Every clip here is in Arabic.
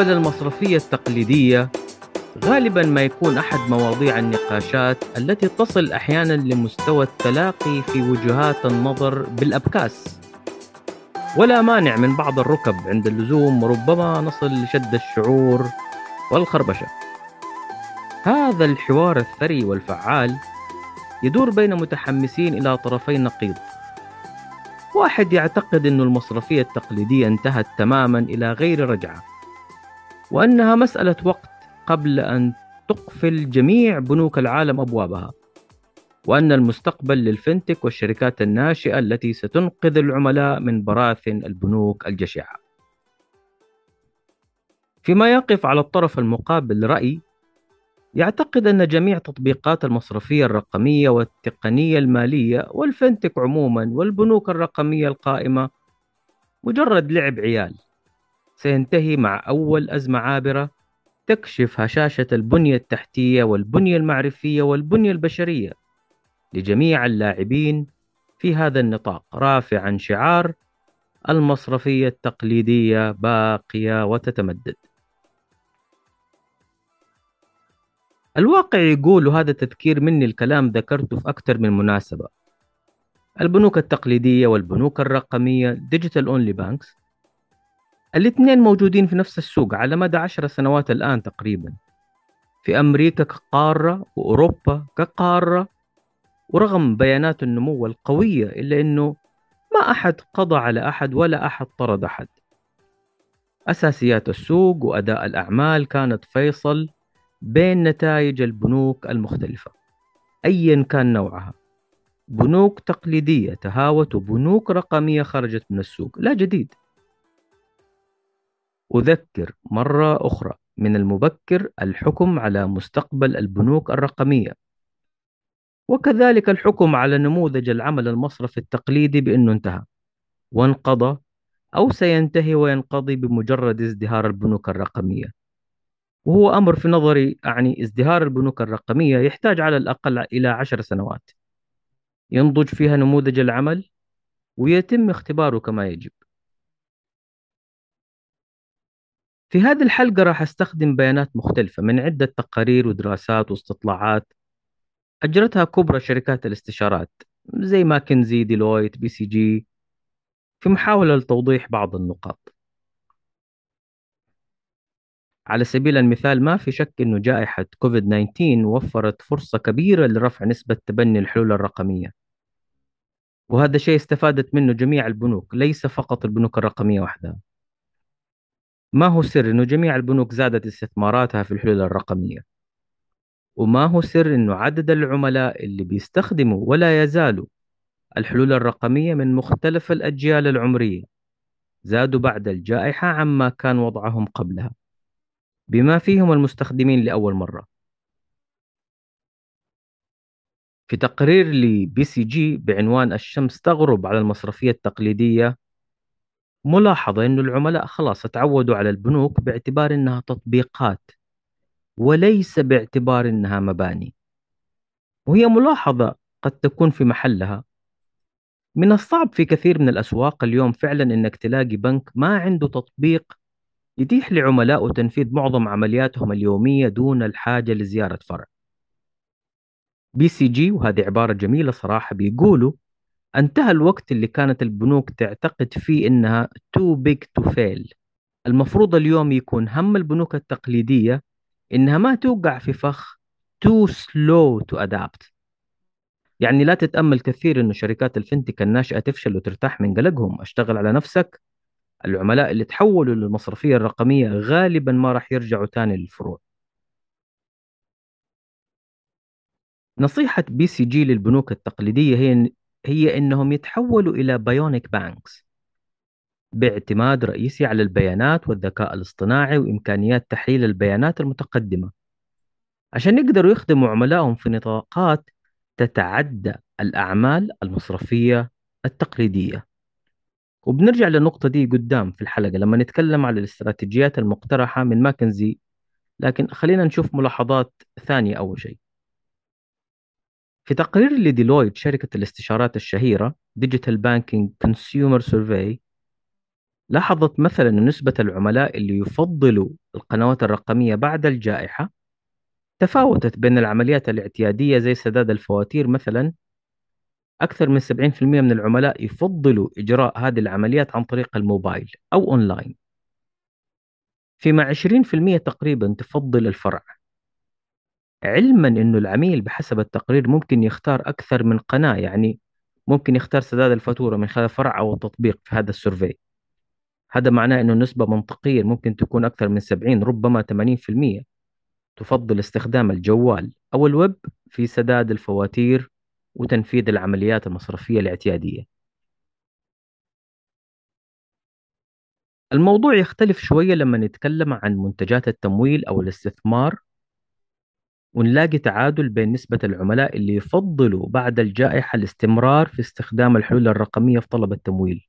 مستقبل المصرفية التقليدية غالبا ما يكون أحد مواضيع النقاشات التي تصل أحيانا لمستوى التلاقي في وجهات النظر بالأبكاس. ولا مانع من بعض الركب عند اللزوم وربما نصل لشد الشعور والخربشة. هذا الحوار الثري والفعال يدور بين متحمسين إلى طرفي نقيض. واحد يعتقد أن المصرفية التقليدية انتهت تماما إلى غير رجعة. وأنها مسألة وقت قبل أن تقفل جميع بنوك العالم أبوابها وأن المستقبل للفنتك والشركات الناشئة التي ستنقذ العملاء من براثن البنوك الجشعة. فيما يقف على الطرف المقابل رأي يعتقد أن جميع تطبيقات المصرفية الرقمية والتقنية المالية والفنتك عموما والبنوك الرقمية القائمة مجرد لعب عيال. سينتهي مع أول أزمة عابرة تكشف هشاشة البنية التحتية والبنية المعرفية والبنية البشرية لجميع اللاعبين في هذا النطاق رافعا شعار المصرفية التقليدية باقية وتتمدد. الواقع يقول وهذا تذكير مني الكلام ذكرته في أكثر من مناسبة. البنوك التقليدية والبنوك الرقمية digital only banks الاثنين موجودين في نفس السوق على مدى عشر سنوات الآن تقريبا. في أمريكا كقارة وأوروبا كقارة ورغم بيانات النمو القوية إلا أنه ما أحد قضى على أحد ولا أحد طرد أحد. أساسيات السوق وأداء الأعمال كانت فيصل بين نتائج البنوك المختلفة أيا كان نوعها. بنوك تقليدية تهاوت وبنوك رقمية خرجت من السوق. لا جديد. أذكر مرة أخرى من المبكر الحكم على مستقبل البنوك الرقمية. وكذلك الحكم على نموذج العمل المصرفي التقليدي بأنه انتهى وانقضى أو سينتهي وينقضي بمجرد ازدهار البنوك الرقمية. وهو أمر في نظري يعني ازدهار البنوك الرقمية يحتاج على الأقل إلى عشر سنوات. ينضج فيها نموذج العمل ويتم اختباره كما يجب. في هذه الحلقة راح أستخدم بيانات مختلفة من عدة تقارير ودراسات واستطلاعات. أجرتها كبرى شركات الاستشارات زي McKinsey Deloitte BCG في محاولة لتوضيح بعض النقاط. على سبيل المثال ما في شك أن جائحة كوفيد 19 وفرت فرصة كبيرة لرفع نسبة تبني الحلول الرقمية. وهذا شيء استفادت منه جميع البنوك ليس فقط البنوك الرقمية وحدها. ما هو سر أنه جميع البنوك زادت استثماراتها في الحلول الرقمية؟ وما هو سر أنه عدد العملاء اللي بيستخدموا ولا يزالوا الحلول الرقمية من مختلف الأجيال العمرية؟ زادوا بعد الجائحة عما كان وضعهم قبلها. بما فيهم المستخدمين لأول مرة. في تقرير لبي سي جي بعنوان الشمس تغرب على المصرفية التقليدية ملاحظة أن العملاء خلاص تعودوا على البنوك باعتبار أنها تطبيقات وليس باعتبار أنها مباني. وهي ملاحظة قد تكون في محلها. من الصعب في كثير من الأسواق اليوم فعلا أنك تلاقي بنك ما عنده تطبيق يتيح لعملائه تنفيذ معظم عملياتهم اليومية دون الحاجة لزيارة فرع. BCG وهذه عبارة جميلة صراحة بيقولوا انتهى الوقت اللي كانت البنوك تعتقد فيه إنها too big to fail. المفروض اليوم يكون هم البنوك التقليدية إنها ما توقع في فخ too slow to adapt. يعني لا تتأمل كثير إنه شركات ال fintech الناشئة تفشل وترتاح من قلقهم. أشتغل على نفسك. العملاء اللي تحولوا للمصرفية الرقمية غالبا ما راح يرجعوا تاني للفروع. نصيحة BCG للبنوك التقليدية هي هي إنهم يتحولوا إلى bionic banks باعتماد رئيسي على البيانات والذكاء الاصطناعي وإمكانيات تحليل البيانات المتقدمة. عشان يقدروا يخدموا عملائهم في نطاقات تتعدى الأعمال المصرفية التقليدية. وبنرجع للنقطة دي قدام في الحلقة لما نتكلم على الاستراتيجيات المقترحة من ماكنزي. لكن خلينا نشوف ملاحظات ثانية أول شيء. في تقرير لديلويت شركة الاستشارات الشهيرة Digital Banking Consumer Survey لاحظت مثلا أن نسبة العملاء اللي يفضلوا القنوات الرقمية بعد الجائحة تفاوتت بين العمليات الاعتيادية زي سداد الفواتير مثلا. أكثر من 70% من العملاء يفضلوا إجراء هذه العمليات عن طريق الموبايل أو أونلاين. فيما 20% تقريبا تفضل الفرع. علما أنه العميل بحسب التقرير ممكن يختار أكثر من قناة يعني ممكن يختار سداد الفاتورة من خلال فرع أو التطبيق في هذا ال survey. هذا معناه أنه نسبة منطقية ممكن تكون أكثر من 70 ربما 80% تفضل استخدام الجوال أو الويب في سداد الفواتير وتنفيذ العمليات المصرفية الاعتيادية. الموضوع يختلف شوية لما نتكلم عن منتجات التمويل أو الاستثمار. ونلاقي تعادل بين نسبة العملاء اللي يفضلوا بعد الجائحة الاستمرار في استخدام الحلول الرقمية في طلب التمويل.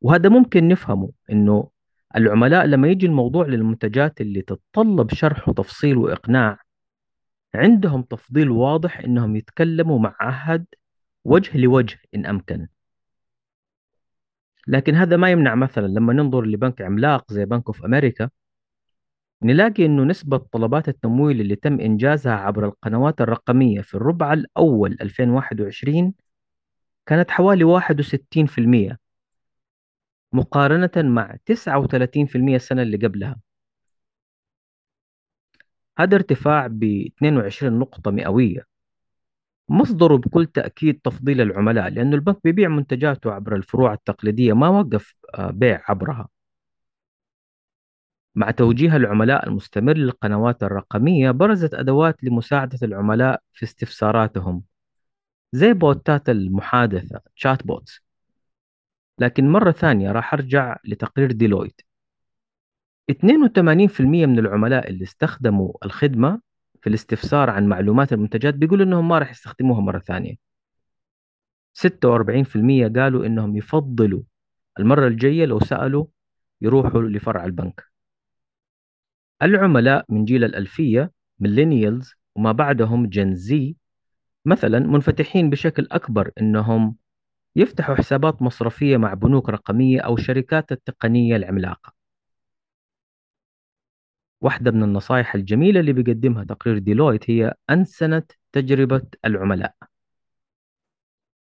وهذا ممكن نفهمه إنه العملاء لما يجي الموضوع للمنتجات اللي تتطلب شرح وتفصيل وإقناع عندهم تفضيل واضح إنهم يتكلموا مع أحد وجه لوجه إن أمكن. لكن هذا ما يمنع مثلا لما ننظر لبنك عملاق زي بنك اوف أمريكا نلاقي إنه نسبة طلبات التمويل اللي تم إنجازها عبر القنوات الرقمية في الربع الأول 2021 كانت حوالي 61% مقارنة مع 39% السنة اللي قبلها. هذا ارتفاع ب 22 نقطة مئوية. مصدره بكل تأكيد تفضيل العملاء لأنه البنك بيبيع منتجاته عبر الفروع التقليدية ما وقف آه، بيع عبرها. مع توجيه العملاء المستمر للقنوات الرقمية برزت أدوات لمساعدة العملاء في استفساراتهم زي بوتات المحادثة chatbots لكن مرة ثانية راح أرجع لتقرير Deloitte. 82% من العملاء اللي استخدموا الخدمة في الاستفسار عن معلومات المنتجات بيقولوا إنهم ما راح يستخدموها مرة ثانية. 46% قالوا إنهم يفضلوا المرة الجاية لو سألوا يروحوا لفرع البنك. العملاء من جيل الألفية Millennials وما بعدهم Gen Z مثلا منفتحين بشكل أكبر إنهم يفتحوا حسابات مصرفية مع بنوك رقمية أو شركات التقنية العملاقة. واحدة من النصائح الجميلة اللي بيقدمها تقرير ديلويت هي أنسنة تجربة العملاء.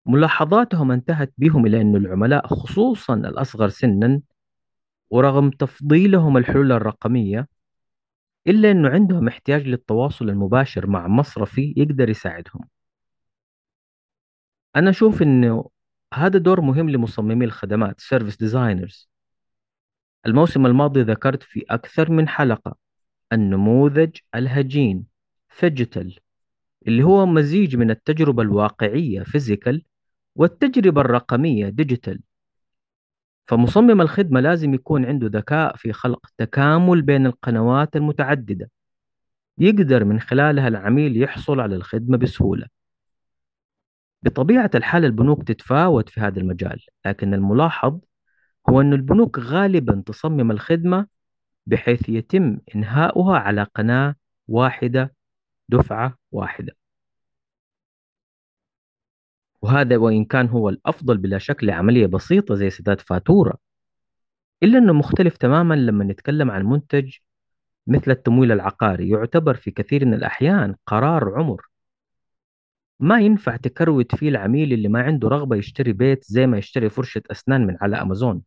ملاحظاتهم انتهت بهم إلى أن العملاء خصوصا الأصغر سنا ورغم تفضيلهم الحلول الرقمية إلا أنه عندهم احتياج للتواصل المباشر مع مصرفي يقدر يساعدهم. أنا أشوف أنه هذا دور مهم لمصممي الخدمات service designers الموسم الماضي ذكرت في أكثر من حلقة النموذج الهجين phygital اللي هو مزيج من التجربة الواقعية physical والتجربة الرقمية ديجيتال فمصمم الخدمة لازم يكون عنده ذكاء في خلق تكامل بين القنوات المتعددة. يقدر من خلالها العميل يحصل على الخدمة بسهولة. بطبيعة الحال البنوك تتفاوت في هذا المجال لكن الملاحظ هو أن البنوك غالبا تصمم الخدمة بحيث يتم إنهاؤها على قناة واحدة دفعة واحدة. وهذا وإن كان هو الأفضل بلا شك لعملية بسيطة زي سداد فاتورة. إلا أنه مختلف تماما لما نتكلم عن منتج مثل التمويل العقاري يعتبر في كثير من الأحيان قرار عمر. ما ينفع تكروت فيه العميل اللي ما عنده رغبة يشتري بيت زي ما يشتري فرشة أسنان من على أمازون.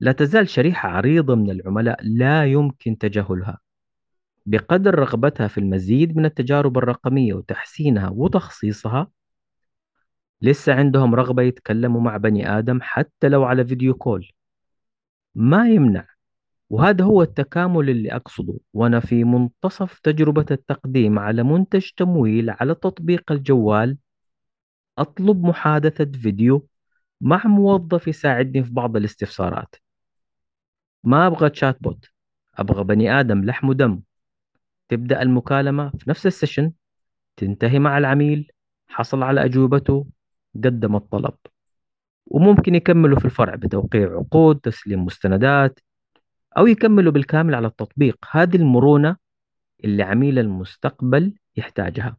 لا تزال شريحة عريضة من العملاء لا يمكن تجاهلها. بقدر رغبتها في المزيد من التجارب الرقمية وتحسينها وتخصيصها لسه عندهم رغبة يتكلموا مع بني آدم حتى لو على فيديو كول. ما يمنع. وهذا هو التكامل اللي أقصده. وأنا في منتصف تجربة التقديم على منتج تمويل على تطبيق الجوال. أطلب محادثة فيديو مع موظف يساعدني في بعض الاستفسارات. ما أبغى chatbot أبغى بني آدم لحم ودم. تبدأ المكالمة في نفس ال session. تنتهي مع العميل. حصل على أجوبته. قدم الطلب. وممكن يكملوا في الفرع بتوقيع عقود تسليم مستندات أو يكملوا بالكامل على التطبيق. هذه المرونة اللي عميل المستقبل يحتاجها.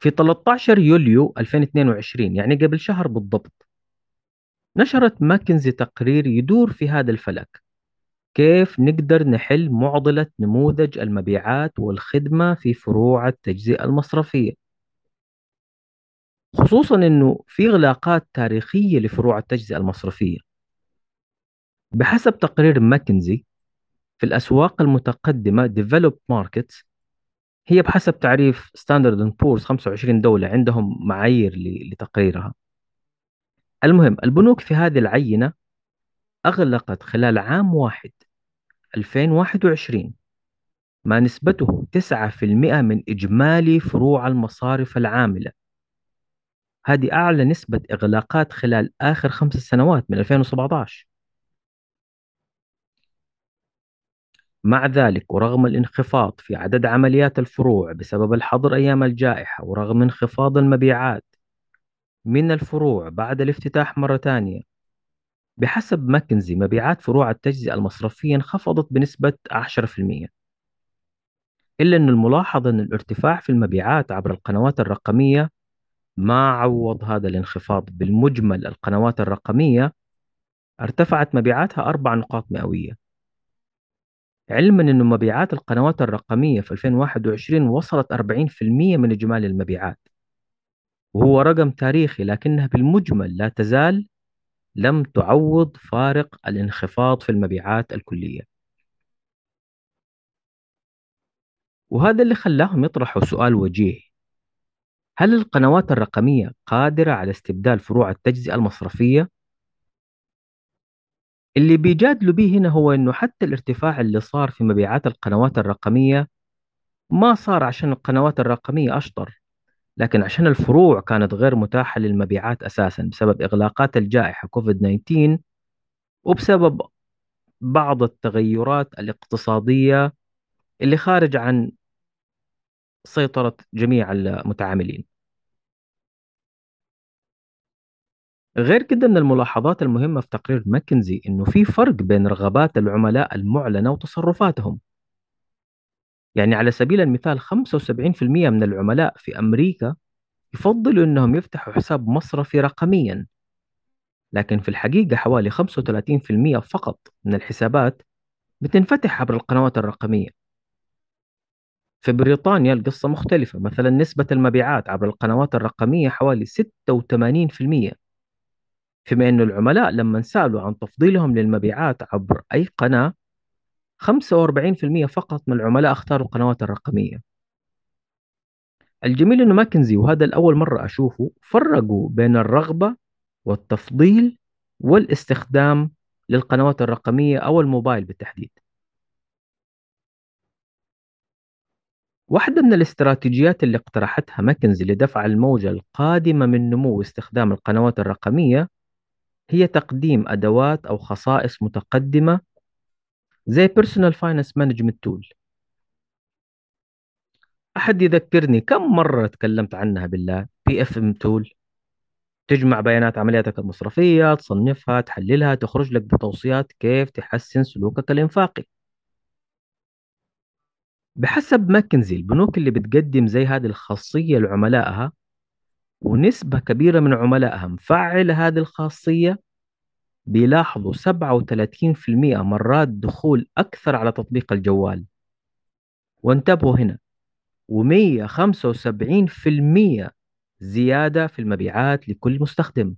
في 13 يوليو 2022 يعني قبل شهر بالضبط نشرت ماكنزي تقرير يدور في هذا الفلك. كيف نقدر نحل معضلة نموذج المبيعات والخدمة في فروع التجزئة المصرفية؟ خصوصا أنه في إغلاقات تاريخية لفروع التجزئة المصرفية. بحسب تقرير ماكنزي في الأسواق المتقدمة Developed Markets هي بحسب تعريف ستاندرد بورز 25 دولة عندهم معايير لتقريرها. المهم البنوك في هذه العينة أغلقت خلال عام واحد 2021 ما نسبته 9% من إجمالي فروع المصارف العاملة. هذه أعلى نسبة إغلاقات خلال آخر خمس سنوات من 2017 مع ذلك ورغم الانخفاض في عدد عمليات الفروع بسبب الحظر أيام الجائحة ورغم انخفاض المبيعات من الفروع بعد الافتتاح مرة ثانية بحسب ماكنزي مبيعات فروع التجزئة المصرفية انخفضت بنسبة 10% إلا أن الملاحظ أن الارتفاع في المبيعات عبر القنوات الرقمية ما عوض هذا الانخفاض. بالمجمل القنوات الرقمية ارتفعت مبيعاتها أربع نقاط مئوية. علما أن مبيعات القنوات الرقمية في 2021 وصلت 40% من إجمالي المبيعات. وهو رقم تاريخي لكنها بالمجمل لا تزال لم تعوض فارق الانخفاض في المبيعات الكلية. وهذا اللي خلاهم يطرحوا سؤال وجيه. هل القنوات الرقمية قادرة على استبدال فروع التجزئة المصرفية؟ اللي بيجادلوا به هنا هو إنه حتى الارتفاع اللي صار في مبيعات القنوات الرقمية ما صار عشان القنوات الرقمية أشطر. لكن عشان الفروع كانت غير متاحة للمبيعات أساسا بسبب إغلاقات الجائحة كوفيد 19 وبسبب بعض التغيرات الاقتصادية اللي خارج عن سيطرة جميع المتعاملين. غير كده من الملاحظات المهمة في تقرير ماكنزي إنه في فرق بين رغبات العملاء المعلنة وتصرفاتهم. يعني على سبيل المثال 75% من العملاء في أمريكا يفضلوا إنهم يفتحوا حساب مصرفي رقميا. لكن في الحقيقة حوالي 35% فقط من الحسابات بتنفتح عبر القنوات الرقمية. في بريطانيا القصة مختلفة. مثلا نسبة المبيعات عبر القنوات الرقمية حوالي 86% فيما أن العملاء لما سألوا عن تفضيلهم للمبيعات عبر أي قناة 45% فقط من العملاء أختاروا القنوات الرقمية. الجميل أنه ماكنزي وهذا الأول مرة أشوفه فرقوا بين الرغبة والتفضيل والاستخدام للقنوات الرقمية أو الموبايل بالتحديد. واحدة من الاستراتيجيات اللي اقترحتها ماكنزي لدفع الموجة القادمة من نمو استخدام القنوات الرقمية هي تقديم أدوات أو خصائص متقدمة زي Personal Finance Management Tool. أحد يذكرني كم مرة تكلمت عنها بالله؟ PFM tool تجمع بيانات عملياتك المصرفية تصنفها تحللها تخرج لك بتوصيات كيف تحسن سلوكك الإنفاقي. بحسب ماكنزي البنوك اللي بتقدم زي هذه الخاصية لعملائها ونسبة كبيرة من عملائها مفعل هذه الخاصية بيلاحظوا 37% مرات دخول أكثر على تطبيق الجوال. وانتبهوا هنا و175% زيادة في المبيعات لكل مستخدم.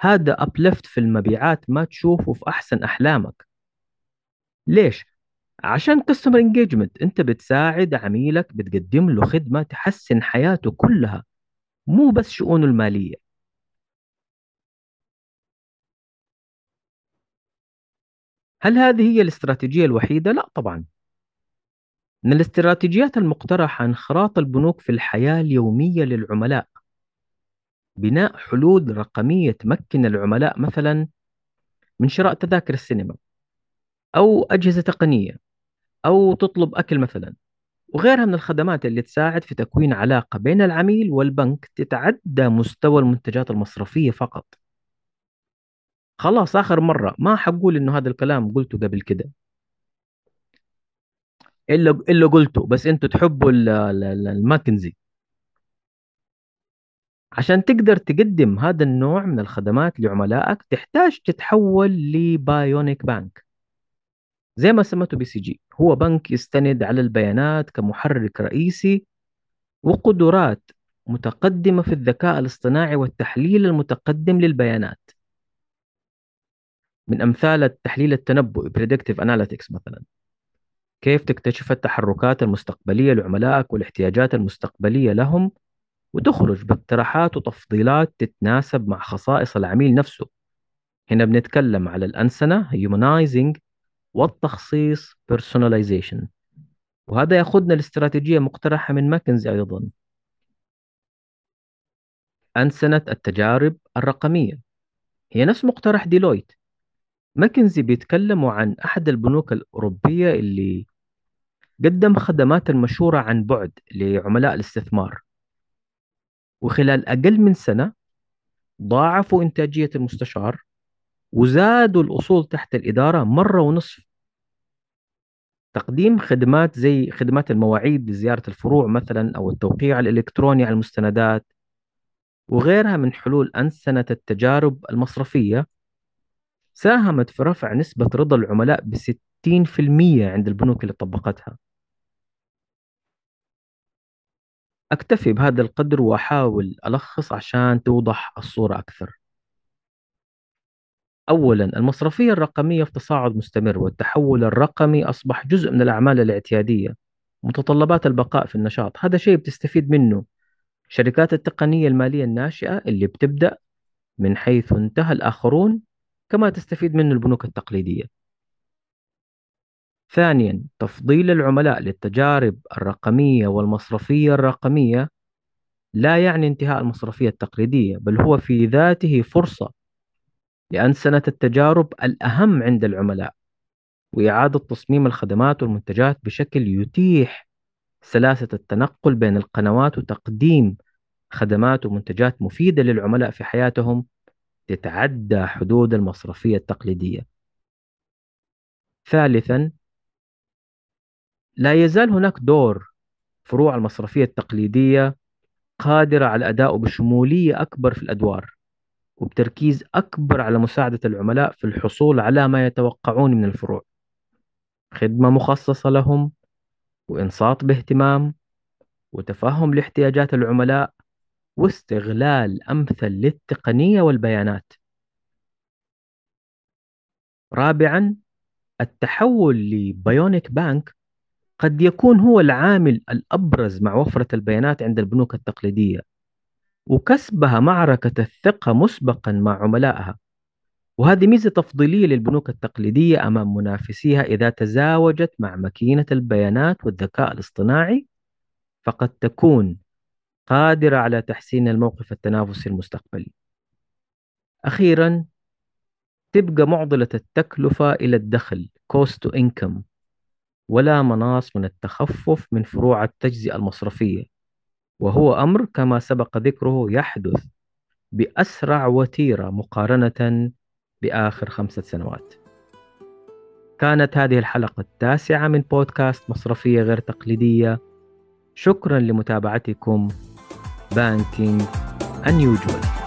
هذا أبلفت في المبيعات ما تشوفه في أحسن أحلامك. ليش؟ عشان كاستمر انجيجمنت أنت بتساعد عميلك بتقدم له خدمة تحسن حياته كلها مو بس شؤونه المالية. هل هذه هي الاستراتيجية الوحيدة؟ لا طبعا. من الاستراتيجيات المقترحة انخراط البنوك في الحياة اليومية للعملاء. بناء حلول رقمية تمكن العملاء مثلا من شراء تذاكر السينما أو أجهزة تقنية أو تطلب أكل مثلا وغيرها من الخدمات اللي تساعد في تكوين علاقة بين العميل والبنك تتعدى مستوى المنتجات المصرفية فقط. خلاص آخر مرة ما حقول إنه هذا الكلام قلته قبل كده. إلا إلا قلته بس أنتوا تحبوا ال- ال- ال- الماكنزي. عشان تقدر تقدم هذا النوع من الخدمات لعملائك تحتاج تتحول لبايونيك بانك. زي ما سمته BCG. هو بنك يستند على البيانات كمحرك رئيسي وقدرات متقدمة في الذكاء الاصطناعي والتحليل المتقدم للبيانات. من أمثال التحليل التنبؤي predictive analytics مثلا. كيف تكتشف التحركات المستقبلية لعملائك والاحتياجات المستقبلية لهم وتخرج باقتراحات وتفضيلات تتناسب مع خصائص العميل نفسه؟ هنا بنتكلم على الأنسنة humanizing والتخصيص personalization. وهذا يأخذنا لاستراتيجية مقترحة من ماكنزي أيضا. أنسنة التجارب الرقمية. هي نفس مقترح ديلويت. ماكنزي بيتكلموا عن أحد البنوك الأوروبية اللي قدم خدمات المشورة عن بعد لعملاء الاستثمار. وخلال أقل من سنة ضاعفوا إنتاجية المستشار وزادوا الأصول تحت الإدارة مرة ونصف. تقديم خدمات زي خدمات المواعيد لزيارة الفروع مثلا أو التوقيع الإلكتروني على المستندات وغيرها من حلول أنسنة التجارب المصرفية. ساهمت في رفع نسبة رضا العملاء ب 60% عند البنوك اللي طبقتها. أكتفي بهذا القدر وأحاول ألخص عشان توضح الصورة أكثر. أولا المصرفية الرقمية في تصاعد مستمر والتحول الرقمي أصبح جزء من الأعمال الاعتيادية متطلبات البقاء في النشاط. هذا شيء بتستفيد منه شركات التقنية المالية الناشئة اللي بتبدأ من حيث انتهى الآخرون كما تستفيد منه البنوك التقليدية. ثانيا تفضيل العملاء للتجارب الرقمية والمصرفية الرقمية لا يعني انتهاء المصرفية التقليدية بل هو في ذاته فرصة لأنسنة التجارب الأهم عند العملاء وإعادة تصميم الخدمات والمنتجات بشكل يتيح سلاسة التنقل بين القنوات وتقديم خدمات ومنتجات مفيدة للعملاء في حياتهم تتعدى حدود المصرفية التقليدية. ثالثا لا يزال هناك دور فروع المصرفية التقليدية قادرة على الأداء بشمولية أكبر في الأدوار وبتركيز أكبر على مساعدة العملاء في الحصول على ما يتوقعون من الفروع خدمة مخصصة لهم وإنصات باهتمام وتفهم لاحتياجات العملاء واستغلال أمثل للتقنية والبيانات. رابعا التحول لبايونيك بانك قد يكون هو العامل الأبرز مع وفرة البيانات عند البنوك التقليدية وكسبها معركة الثقة مسبقا مع عملائها. وهذه ميزة تفضيلية للبنوك التقليدية أمام منافسيها. إذا تزاوجت مع ماكينة البيانات والذكاء الاصطناعي فقد تكون قادرة على تحسين الموقف التنافسي المستقبلي. أخيرا تبقى معضلة التكلفة إلى الدخل cost to income ولا مناص من التخفف من فروع التجزئة المصرفية. وهو أمر كما سبق ذكره يحدث بأسرع وتيرة مقارنة بآخر خمسة سنوات. كانت هذه الحلقة التاسعة من بودكاست مصرفية غير تقليدية. شكرا لمتابعتكم. Banking Unusual